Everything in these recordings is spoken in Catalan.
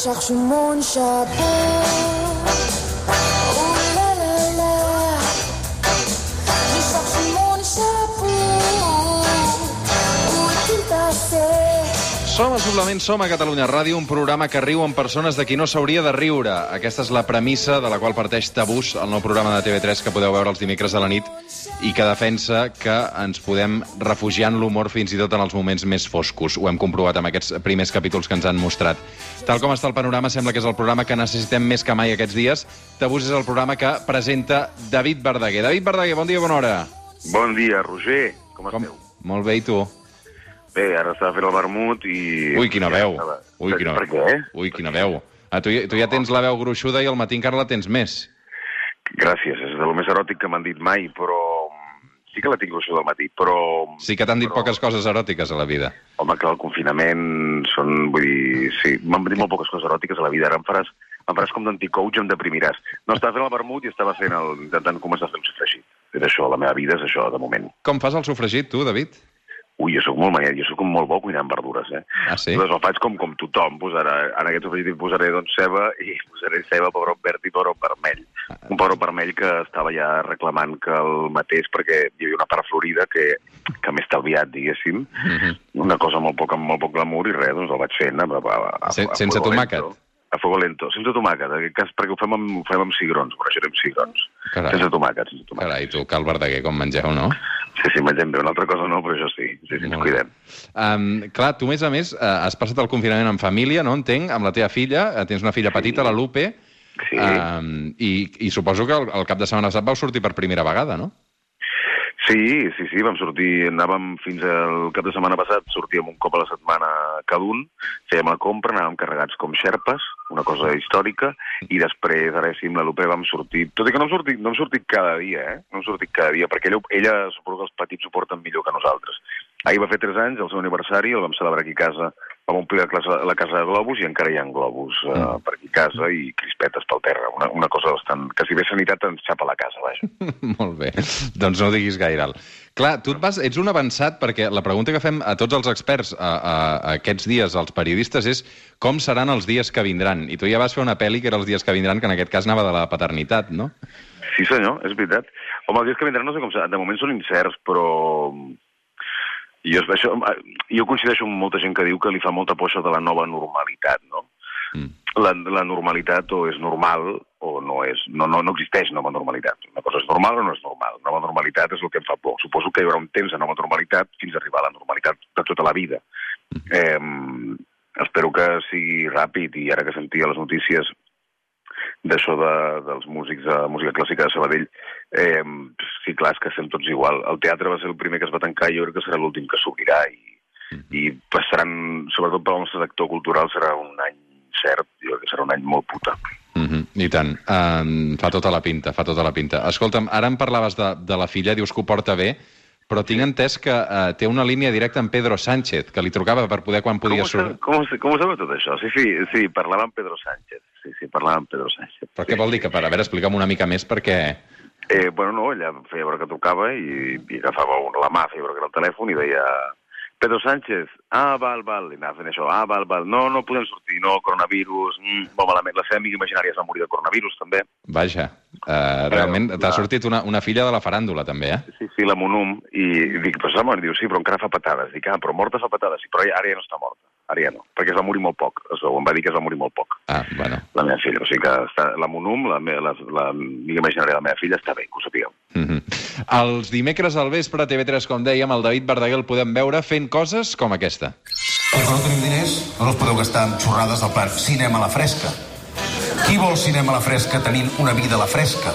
cherche mon chapeau. Som a Suplement, som a Catalunya Ràdio, un programa que riu amb persones de qui no s'hauria de riure. Aquesta és la premissa de la qual parteix Tabús, el nou programa de TV3 que podeu veure els dimecres de la nit i que defensa que ens podem refugiar en l'humor fins i tot en els moments més foscos. Ho hem comprovat amb aquests primers capítols que ens han mostrat. Tal com està el panorama, sembla que és el programa que necessitem més que mai aquests dies. Tabús és el programa que presenta David Verdaguer. David Verdaguer, bon dia, bona hora. Bon dia, Roger. Com, Com? esteu? Molt bé, i tu? Bé, ara estava fent el vermut i... Ui, quina veu. Ui, quina Per què? Ui, quina veu. Ah, tu, tu ja tens la veu gruixuda i al matí encara la tens més. Gràcies, és de lo més eròtic que m'han dit mai, però... Sí que la tinc això del matí, però... Sí que t'han dit Però- poques coses eròtiques a la vida. Home, que el confinament són... Vull dir, sí, m'han dit molt poques coses eròtiques a la vida. Ara em faràs, em faràs com d'anticoach i em deprimiràs. No, estava fent el vermut i estava fent el, intentant començar a fer un sofregit. És això, la meva vida és això, de moment. Com fas el sofregit, tu, David? Ui, jo sóc molt maniat, jo sóc molt bo cuinant verdures, eh? Ah, sí? Doncs el faig com, com tothom. Posarà, en aquest sofregit hi posaré doncs, ceba i posaré ceba, pebrot verd i pebrot vermell. Un pebrot vermell que estava ja reclamant que el matés perquè hi havia una part florida que, que m'he estalviat, diguéssim. Mhm. Una cosa molt poc, molt poc glamour i res, doncs el vaig fent. A, a, a, a sense tomàquet? lento. A fuego lento. Sense tomàquet, en aquest cas perquè ho fem amb, ho fem amb cigrons, barrejarem cigrons. Carai. Sense tomàquet, sense tomàquet. Carai, tu, Cal Verdaguer, com mengeu, no? Sí, sí, mengem bé. Una altra cosa no, però això sí. Sí, sí, ens Molt cuidem. Um, clar, tu, a més a més, uh, has passat el confinament en família, no entenc, amb la teva filla, uh, tens una filla petita, la Lupe, Sí. um, i, i suposo que el, el cap de setmana passat vau sortir per primera vegada, no? Sí, sí, sí, vam sortir, anàvem fins al cap de setmana passat, sortíem un cop a la setmana cada un, fèiem la compra, anàvem carregats com xerpes, una cosa històrica, i després, ara sí, amb la Lupe vam sortir, tot i que no hem sortit, no hem sortit cada dia, eh? No hem sortit cada dia, perquè ella, ella suposo que els petits ho porten millor que nosaltres. Ahir va fer 3 anys, el seu aniversari, el vam celebrar aquí a casa, vam omplir la, classe, la casa de globus i encara hi ha globus uh, Mm. per aquí casa i crispetes pel terra. Una, una cosa bastant... Que si ve sanitat ens xapa la casa, vaja. Molt bé, doncs no diguis gaire. Clar, tu et vas, ets un avançat perquè la pregunta que fem a tots els experts a, a, a aquests dies, als periodistes, és com seran els dies que vindran. I tu ja vas fer una pel·li que era els dies que vindran, que en aquest cas anava de la paternitat, no? Sí, senyor, és veritat. Home, els dies que vindran no sé com serà. De moment són incerts, però... Jo, això, jo coincideixo amb molta gent que diu que li fa molta por això de la nova normalitat, no? Mm. La, la normalitat o és normal o no és... No, no, no existeix nova normalitat. Una cosa és normal o no és normal. Nova normalitat és el que em fa por. Suposo que hi haurà un temps de nova normalitat fins a arribar a la normalitat de tota la vida. Eh, espero que sigui ràpid i ara que sentia les notícies d'això de, dels músics de música clàssica de Sabadell, eh, sí, clar, és que estem tots igual. El teatre va ser el primer que es va tancar i jo crec que serà l'últim que s'obrirà i, i passaran, sobretot per al nostre sector cultural, serà un any cert, jo crec que serà un any molt puta. Mm -hmm, I tant. Um, fa tota la pinta, fa tota la pinta. Escolta'm, ara em parlaves de, de la filla, dius que ho porta bé, però tinc entès que uh, té una línia directa amb Pedro Sánchez, que li trucava per poder quan podia com, sortir. com, sa- com ho sabeu tot això? Sí, sí, sí, parlava amb Pedro Sánchez. Sí, sí, parlava amb Pedro Sánchez. Però què vol dir? Que per, a veure, explica'm una mica més perquè... Eh, bueno, no, ella feia veure que trucava i, i agafava una, la mà, feia veure que era el telèfon i deia Pedro Sánchez, ah, val, val, i anava fent això, ah, val, val, no, no podem sortir, no, coronavirus, mm, molt malament, la seva amiga imaginària es va morir de coronavirus, també. Vaja, uh, realment t'ha sortit una, una filla de la faràndula, també, eh? Sí, sí, la Monum, i dic, però s'ha mort, diu, sí, però encara fa patades. Dic, ah, però morta fa patades, sí, però ara ja no està morta, ara ja no, perquè es va morir molt poc, es va, em va dir que es va morir molt poc, Ah, bueno. la meva filla, o sigui que està, la Monum, la, me- la, la amiga imaginària de la meva filla, està bé, que ho sapigueu. Mm -hmm. Els dimecres al vespre a TV3, com dèiem, el David Verdaguer el podem veure fent coses com aquesta. Perquè no teniu diners, no us podeu gastar en xorrades del plan cinema a la fresca. Qui vol cinema a la fresca tenint una vida a la fresca?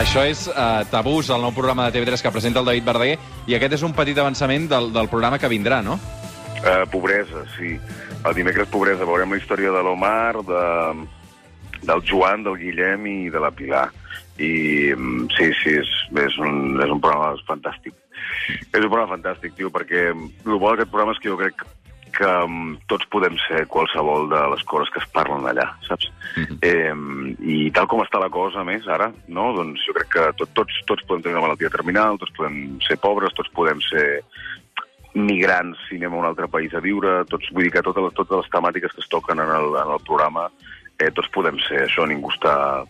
Això és uh, Tabús, el nou programa de TV3 que presenta el David Verdaguer, i aquest és un petit avançament del, del programa que vindrà, no? Uh, pobresa, sí. El dimecres pobresa. Veurem la història de l'Omar, de, del Joan, del Guillem i de la Pilar. I mm, sí, sí, és, és, un, és un programa fantàstic. És un programa fantàstic, tio, perquè el bo d'aquest programa és que jo crec um, tots podem ser qualsevol de les coses que es parlen allà, saps? Mhm. eh, I tal com està la cosa, més, ara, no? doncs jo crec que tot, tots, tots podem tenir una malaltia terminal, tots podem ser pobres, tots podem ser migrants si anem a un altre país a viure, tots, vull dir que totes, les- totes les temàtiques que es toquen en el, en el programa, eh, tots podem ser això, ningú està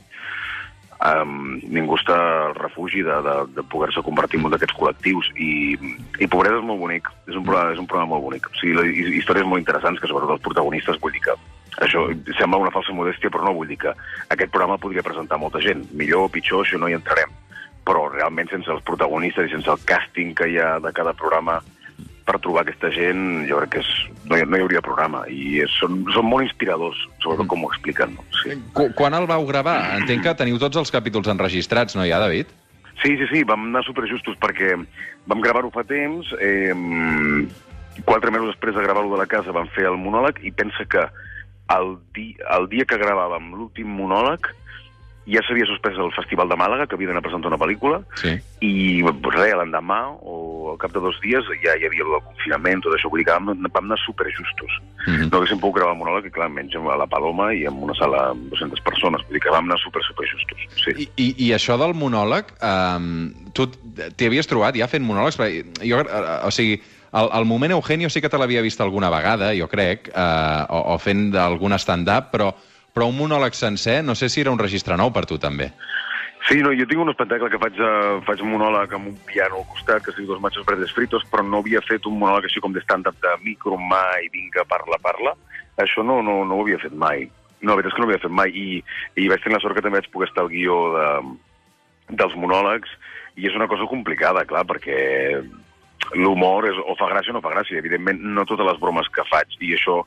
um, ningú està al refugi de, de, de poder-se convertir en un d'aquests col·lectius i, i Pobresa és molt bonic, és un programa, és un programa molt bonic. O sigui, la, hi- històries molt interessants que sobretot els protagonistes vull dir que això sembla una falsa modèstia, però no vull dir que aquest programa podria presentar molta gent. Millor o pitjor, això no hi entrarem. Però realment sense els protagonistes i sense el càsting que hi ha de cada programa per trobar aquesta gent, jo crec que és, no, hi, no hi hauria programa. I és, són, són molt inspiradors, sobretot com ho expliquen. No? Sí. Qu quan el vau gravar? Entenc que teniu tots els capítols enregistrats, no hi ha, David? Sí, sí, sí, vam anar superjustos perquè vam gravar-ho fa temps, eh, quatre mesos després de gravar-ho de la casa vam fer el monòleg i pensa que el, di el dia que gravàvem l'últim monòleg ja s'havia suspès el Festival de Màlaga, que havia d'anar a presentar una pel·lícula, Sí. i res, l'endemà o al cap de dos dies ja hi havia el confinament, tot això, vull dir que vam, vam anar superjustos. Mhm. No haguéssim pogut gravar el monòleg, i clar, menys a la Paloma i en una sala amb 200 persones, vull dir que vam anar super, superjustos, sí. I, i, I això del monòleg, um, tu t'hi havies trobat ja fent monòlegs? Jo, uh, o sigui, el, el moment Eugenio sí que te l'havia vist alguna vegada, jo crec, uh, o, o fent d'algun stand-up, però, però un monòleg sencer, no sé si era un registre nou per tu, també. Sí, no, jo tinc un espectacle que faig, uh, faig monòleg amb un piano al costat, que diu Dos machos verdes fritos, però no havia fet un monòleg així com de stand-up de micro mai, vinga, parla, parla. Això no, no, no ho havia fet mai. No, la veritat és que no ho havia fet mai. I, i vaig tenir la sort que també vaig poder estar al guió de, dels monòlegs, i és una cosa complicada, clar, perquè l'humor és o fa gràcia o no fa gràcia. Evidentment, no totes les bromes que faig, i això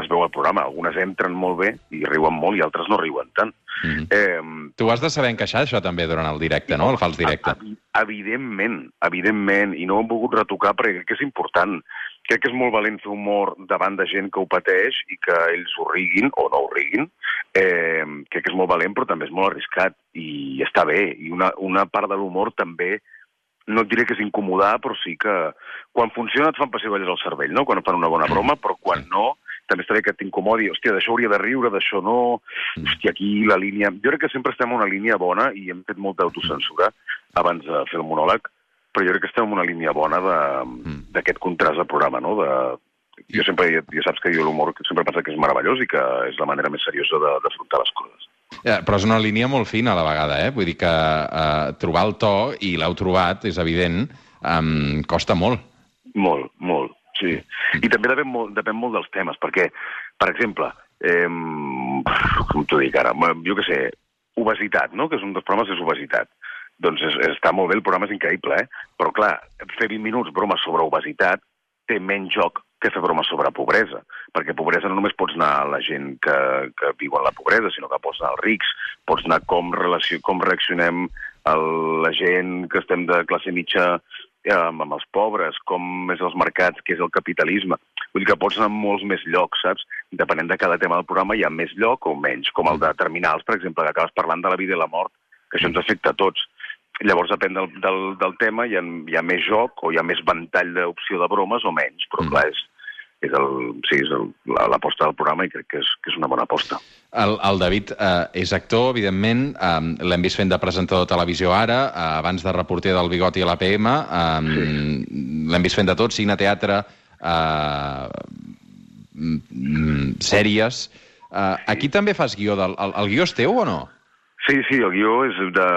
es veu al programa. Algunes entren molt bé i riuen molt i altres no riuen tant. Mhm. Eh, Tu has de saber encaixar això també durant el directe, no? El fals directe. Evi- Evidentment, evidentment, i no ho hem volgut retocar perquè crec que és important. Crec que és molt valent fer humor davant de gent que ho pateix i que ells ho riguin o no ho riguin. Eh, crec que és molt valent, però també és molt arriscat i està bé. I una, una part de l'humor també no et diré que és incomodar, però sí que quan funciona et fan pessigolles al cervell, no? Quan fan una bona broma, però quan no, també està bé que t'incomodi. Hòstia, d'això hauria de riure, d'això no... Hòstia, aquí la línia... Jo crec que sempre estem en una línia bona i hem fet molta autocensura abans de fer el monòleg, però jo crec que estem en una línia bona de- d'aquest contrast de programa, no? De... Jo sempre, ja, ja saps que jo l'humor que sempre penso que és meravellós i que és la manera més seriosa de- d'afrontar les coses. Ja, però és una línia molt fina a la vegada, eh? Vull dir que uh, trobar el to, i l'heu trobat, és evident, um, costa molt. Molt, molt, sí. I també depèn molt, depèn molt dels temes, perquè, per exemple, eh, com t'ho dic ara, jo què sé, obesitat, no?, que és un dels programes és obesitat. Doncs és, està molt bé, el programa és increïble, eh? Però, clar, fer 20 minuts bromes sobre obesitat té menys joc que fer bromes sobre pobresa, perquè pobresa no només pots anar a la gent que, que viu en la pobresa, sinó que pots anar als rics, pots anar com, relació, com reaccionem a la gent que estem de classe mitja eh, amb, amb els pobres, com és els mercats, què és el capitalisme. Vull dir que pots anar a molts més llocs, saps? Depenent de cada tema del programa hi ha més lloc o menys, com el de terminals, per exemple, que acabes parlant de la vida i la mort, que això ens afecta a tots. Llavors, depèn del, del, del tema, hi ha, hi ha més joc o hi ha més ventall d'opció de bromes o menys, però clar, és, és el, sí, és l'aposta del programa i crec que és, que és una bona aposta. El, el David eh, és actor, evidentment, eh, l'hem vist fent de presentador de televisió ara, eh, abans de reporter del Bigoti a l'APM, eh, l'hem vist fent de tot, cine, teatre, eh, mm, mm, sèries... Eh, aquí també fas guió del... El, el guió és teu o no? Sí, sí, el guió és de...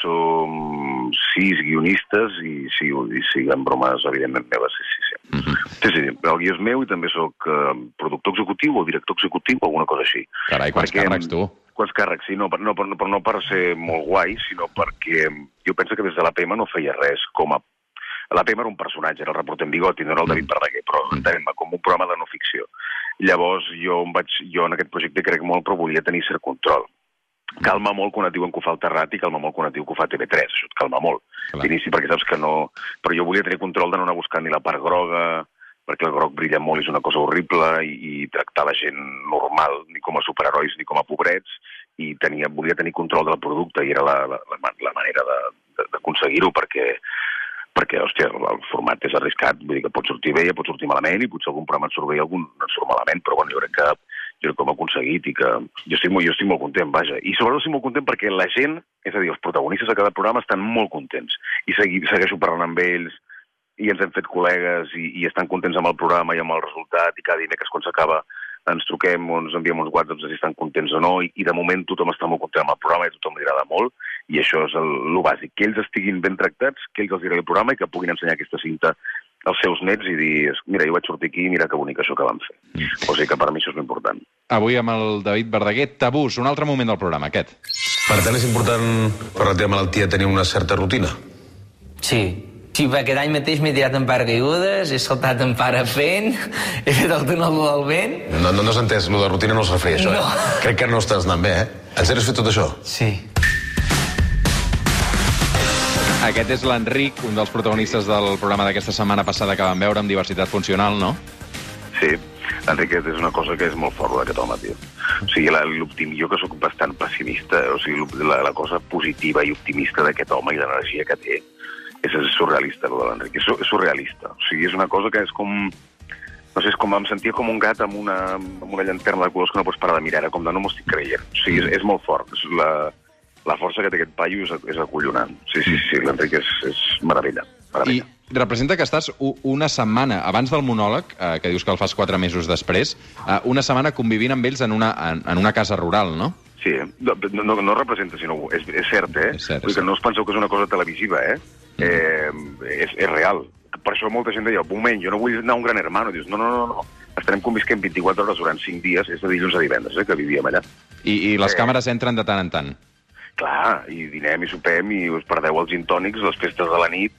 Som sis guionistes i sí, i sí, en bromes, evidentment, meves, sí, sí, sí. Mhm. Sí, sí, el guió és meu i també sóc eh, productor executiu o director executiu o alguna cosa així. Carai, quants Perquè- càrrecs, tu. Quants càrrecs, sí, no, per, no, per, no, per, no per ser molt guai, sinó perquè jo penso que des de l'APM no feia res com a... L'APM era un personatge, era el reporter en bigoti, no era el David Verdaguer, però entenem com un programa de no ficció. Llavors jo, em vaig, jo en aquest projecte crec molt, però volia tenir cert control. Calma molt quan et diuen que ho fa el Terrat i calma molt quan et diu que ho fa TV3, això et calma molt. D'inici, perquè saps que no... Però jo volia tenir control de no anar buscant ni la part groga, perquè el groc brilla molt i és una cosa horrible, i, i tractar la gent normal, ni com a superherois ni com a pobrets, i tenia, volia tenir control del producte, i era la, la, la, la manera d'aconseguir-ho, perquè, perquè, hòstia, el, el format és arriscat, vull dir que pot sortir bé, pot sortir malament, i potser algun programa et surt bé i algun et surt malament, però bueno, jo crec que jo ho hem aconseguit i que jo estic, molt, jo estic molt content, vaja. I sobretot estic molt content perquè la gent, és a dir, els protagonistes de cada programa estan molt contents. I segui, segueixo parlant amb ells, i ens hem fet col·legues i, i estan contents amb el programa i amb el resultat i cada dimecres quan s'acaba ens truquem o ens enviem uns whatsapps si estan contents o no i, i de moment tothom està molt content amb el programa i tothom li agrada molt i això és el, el bàsic, que ells estiguin ben tractats, que ells els agradi el programa i que puguin ensenyar aquesta cinta als seus nets i dir, mira, jo vaig sortir aquí i mira que bonic això que vam fer. Mm. O sigui que per mi això és important. Avui amb el David Verdaguer, tabús, un altre moment del programa, aquest. Per tant, és important per la teva malaltia tenir una certa rutina. Sí. Sí, perquè aquest any mateix m'he tirat en paracaigudes, he saltat en pare fent, he fet el túnel del vent... No, no, no s'ha entès, lo de rutina no es referia a això, No. eh? Crec que no estàs anant bé, eh? En sèrio has fet tot això? Sí. Aquest és l'Enric, un dels protagonistes del programa d'aquesta setmana passada que vam veure amb diversitat funcional, no? Sí, Enriquet, és una cosa que és molt fort d'aquest home, tio. O sigui, la- jo que sóc bastant pessimista, o sigui, la, la cosa positiva i optimista d'aquest home i l'energia que té és, és surrealista, el de l'Enric. És, és surrealista. O sigui, és una cosa que és com... No sé, és com em sentia com un gat amb una, amb una llanterna de colors que no pots parar de mirar, com de no m'ho estic creient. O sigui, és, és molt fort. És la, la força que té aquest paio és, és acollonant. Sí, sí, sí, l'Enric és, és meravella. I meravella. representa que estàs una setmana abans del monòleg, eh, que dius que el fas quatre mesos després, eh, una setmana convivint amb ells en una, en, en una casa rural, no? Sí, no, no, no representa, sinó és, és cert, eh? És cert, és que no us penseu que és una cosa televisiva, eh? eh és, és real. Per això molta gent deia, un moment, jo no vull anar a un gran hermano. Dius, no, no, no, no. Estarem convisquent 24 hores durant 5 dies, és de dilluns a divendres, eh, que vivíem allà. I, i les Eh. càmeres entren de tant en tant. Clar, i dinem i sopem i us perdeu els gintònics, les festes de la nit,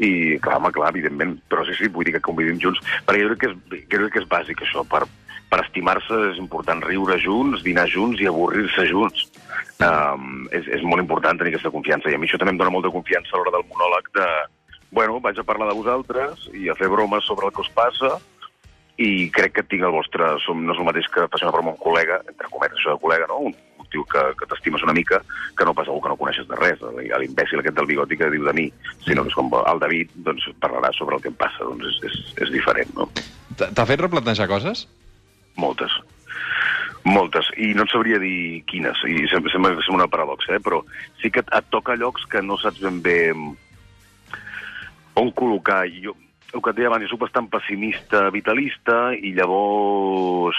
i clar, home, clar, evidentment. Però sí, sí, vull dir que convivim junts. Perquè jo crec que és, crec que és bàsic, això. Per, per estimar-se és important riure junts, dinar junts i avorrir-se junts. Um, és, és molt important tenir aquesta confiança. I a mi això també em dona molta confiança a l'hora del monòleg de... Bueno, vaig a parlar de vosaltres i a fer bromes sobre el que us passa i crec que tinc el vostre... Som, no és el mateix que passar a un col·lega, entre cometes, això de col·lega, no? Un, un tio que, que t'estimes una mica, que no pas algú que no coneixes de res, l'imbècil aquest del bigoti que diu de mi, sinó que és com el David doncs, parlarà sobre el que em passa, doncs és, és, és diferent, no? T'ha fet replantejar coses? Moltes. Moltes. I no et sabria dir quines. I sembla, sembla, sembla una paradoxa, eh? però sí que et, et toca llocs que no saps ben bé on col·locar. Jo, el que et deia abans, jo soc bastant pessimista, vitalista, i llavors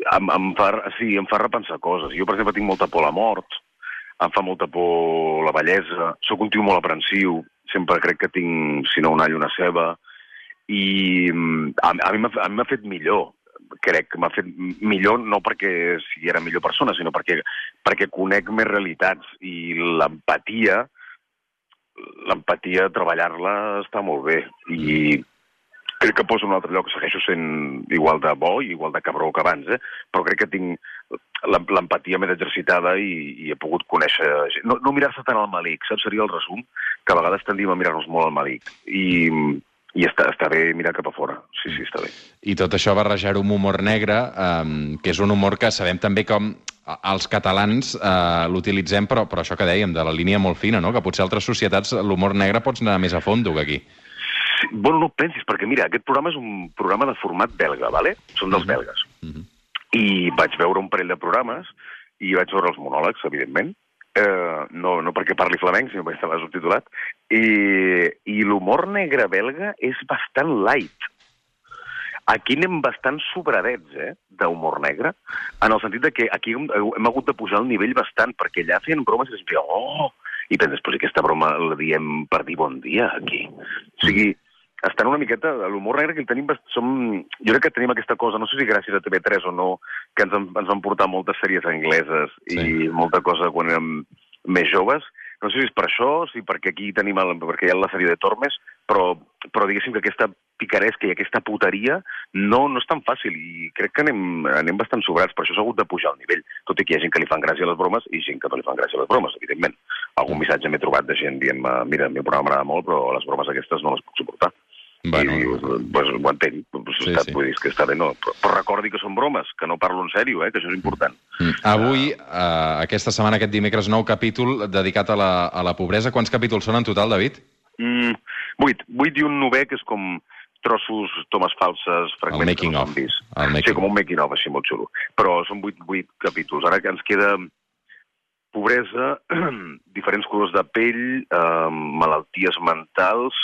em, em, fa, sí, em fa repensar coses. Jo, per exemple, tinc molta por a la mort, em fa molta por la bellesa, sóc un tio molt aprensiu, sempre crec que tinc, si no un all, una ceba, i mm, a, a mi m'ha fet millor crec que m'ha fet millor no perquè sigui era millor persona, sinó perquè, perquè conec més realitats i l'empatia l'empatia, treballar-la està molt bé i crec que poso un altre lloc, segueixo sent igual de bo i igual de cabró que abans, eh? però crec que tinc l'em- l'empatia més exercitada i, i he pogut conèixer... gent. No, no mirar-se tant al malic, saps? Seria el resum, que a vegades tendim a mirar-nos molt al malic. I, i està, està bé mirar cap a fora. Sí, sí, està bé. I tot això barrejar-ho amb humor negre, eh, que és un humor que sabem també com els catalans eh, l'utilitzem, però, però això que dèiem, de la línia molt fina, no? que potser altres societats l'humor negre pots anar més a fondo que aquí. Bueno, no ho pensis, perquè mira, aquest programa és un programa de format belga, vale? Són dels belgues. Mhm. I vaig veure un parell de programes i vaig veure els monòlegs, evidentment. Eh, no, no perquè parli flamenc, sinó perquè estava subtitulat. I, i l'humor negre belga és bastant light. Aquí anem bastant sobradets, eh, d'humor negre, en el sentit de que aquí hem, hem hagut de pujar el nivell bastant, perquè allà feien bromes i es deia, oh, i penses, però si aquesta broma la diem per dir bon dia, aquí. O sigui, estan una miqueta... L'humor negre que el tenim... Som, jo crec que tenim aquesta cosa, no sé si gràcies a TV3 o no, que ens, en- ens van portar moltes sèries angleses Sí. i molta cosa quan érem més joves. No sé si és per això, si perquè aquí tenim el, perquè hi ha la sèrie de Tormes, però, però diguéssim que aquesta picaresca i aquesta puteria no, no és tan fàcil i crec que anem, anem bastant sobrats, per això s'ha hagut de pujar el nivell, tot i que hi ha gent que li fan gràcia les bromes i gent que no li fan gràcia les bromes, evidentment. Algun missatge m'he trobat de gent dient mira, el meu programa m'agrada molt, però les bromes aquestes no les puc suportar. Bueno, I dius, pues, ho entenc, pues, Sí, està, sí. vull dir que està bé, no? Però, però recordi que són bromes, que no parlo en sèrio, eh, que això és important. Mm. Avui, eh, aquesta setmana, aquest dimecres, nou capítol dedicat a la, a la pobresa. Quants capítols són en total, David? Mm, vuit. Vuit i un novè, que és com trossos, tomes falses, fragments El making que no of. s'han vist. El making Sí, com un making of, així molt xulo. Però són vuit, vuit capítols. Ara que ens queda pobresa, diferents colors de pell, eh, malalties mentals,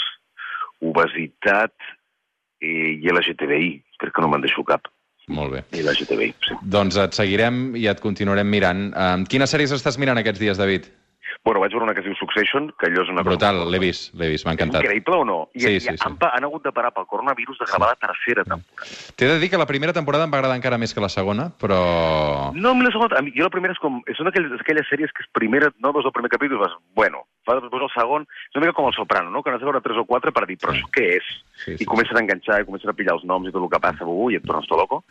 obesitat i, i LGTBI. Crec que no me'n deixo cap. Molt bé. I LGTBI, sí. Doncs et seguirem i et continuarem mirant. Quines sèries estàs mirant aquests dies, David? Bueno, vaig veure una que es diu Succession, que allò és una Brutal, l'he vist, l'he vist, m'ha encantat. Increïble o no? I, Sí, i sí, sí. Han, pa- han hagut de parar pel coronavirus de gravar la tercera temporada. T'he de dir que la primera temporada em va agradar encara més que la segona, però... No, la segona... Jo la primera és com... És una d'aquelles d'aquelles sèries que és primera... No veus el primer capítol i vas... Bueno, fa després el segon... És una mica com el Soprano, no? Que n'has de veure tres o quatre per dir, però això què és? Sí, sí, I comencen a enganxar, i comencen a pillar els noms i tot el que passa, ui, et tornes tot loco.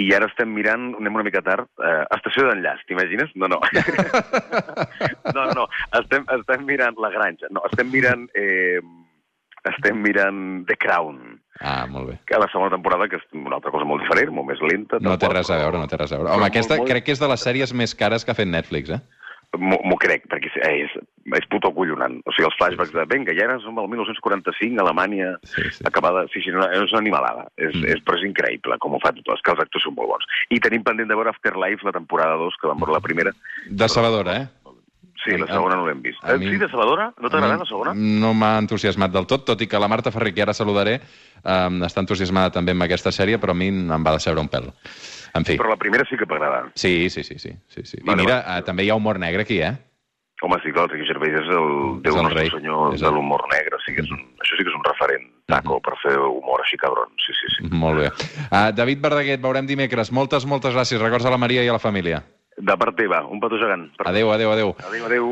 I ara estem mirant, anem una mica tard, eh, Estació d'enllaç, t'imagines? No, no. no, no, estem, estem mirant La Granja. No, estem mirant... Eh, estem mirant The Crown, Ah, molt bé. que la segona temporada, que és una altra cosa molt diferent, molt més lenta. No té res a veure, no té res a veure. Home, aquesta molt- crec que és de les sèries més cares que ha fet Netflix, eh? M'ho crec, perquè és, eh, és, és puto acollonant. O sigui, els flashbacks de, vinga, ja som al 1945, Alemanya, Sí, sí. acabada... Sí, sí, no, és una animalada. És, Mm. és, però és increïble com ho fa tot. És que els actors són molt bons. I tenim pendent de veure Afterlife, la temporada 2, que vam veure la primera. Decebedora, eh? Sí, la segona no l'hem vist. a Eh, mi- Sí, de Salvadora? No t'ha agradat la segona? No m'ha entusiasmat del tot, tot i que la Marta Ferrer, que ara saludaré, um, està entusiasmada també amb aquesta sèrie, però a mi em va decebre un pèl. En fi. Però la primera sí que t'agrada. Sí, sí, sí, sí. sí, sí. I Vale, mira, vale. eh, també hi ha humor negre aquí, eh? Home, sí, clar, el Ricky Gervais és el És Déu el nostre rei. senyor És de el- l'humor negre. Sí que és un, això sí que és un referent taco per fer humor així cabron. Sí, sí, sí. Molt bé. Uh, David Verdaguer, et veurem dimecres. Moltes, moltes gràcies. Records a la Maria i a la família. De part teva, un petó gegant. Adéu, adéu, adéu. Adéu, adéu.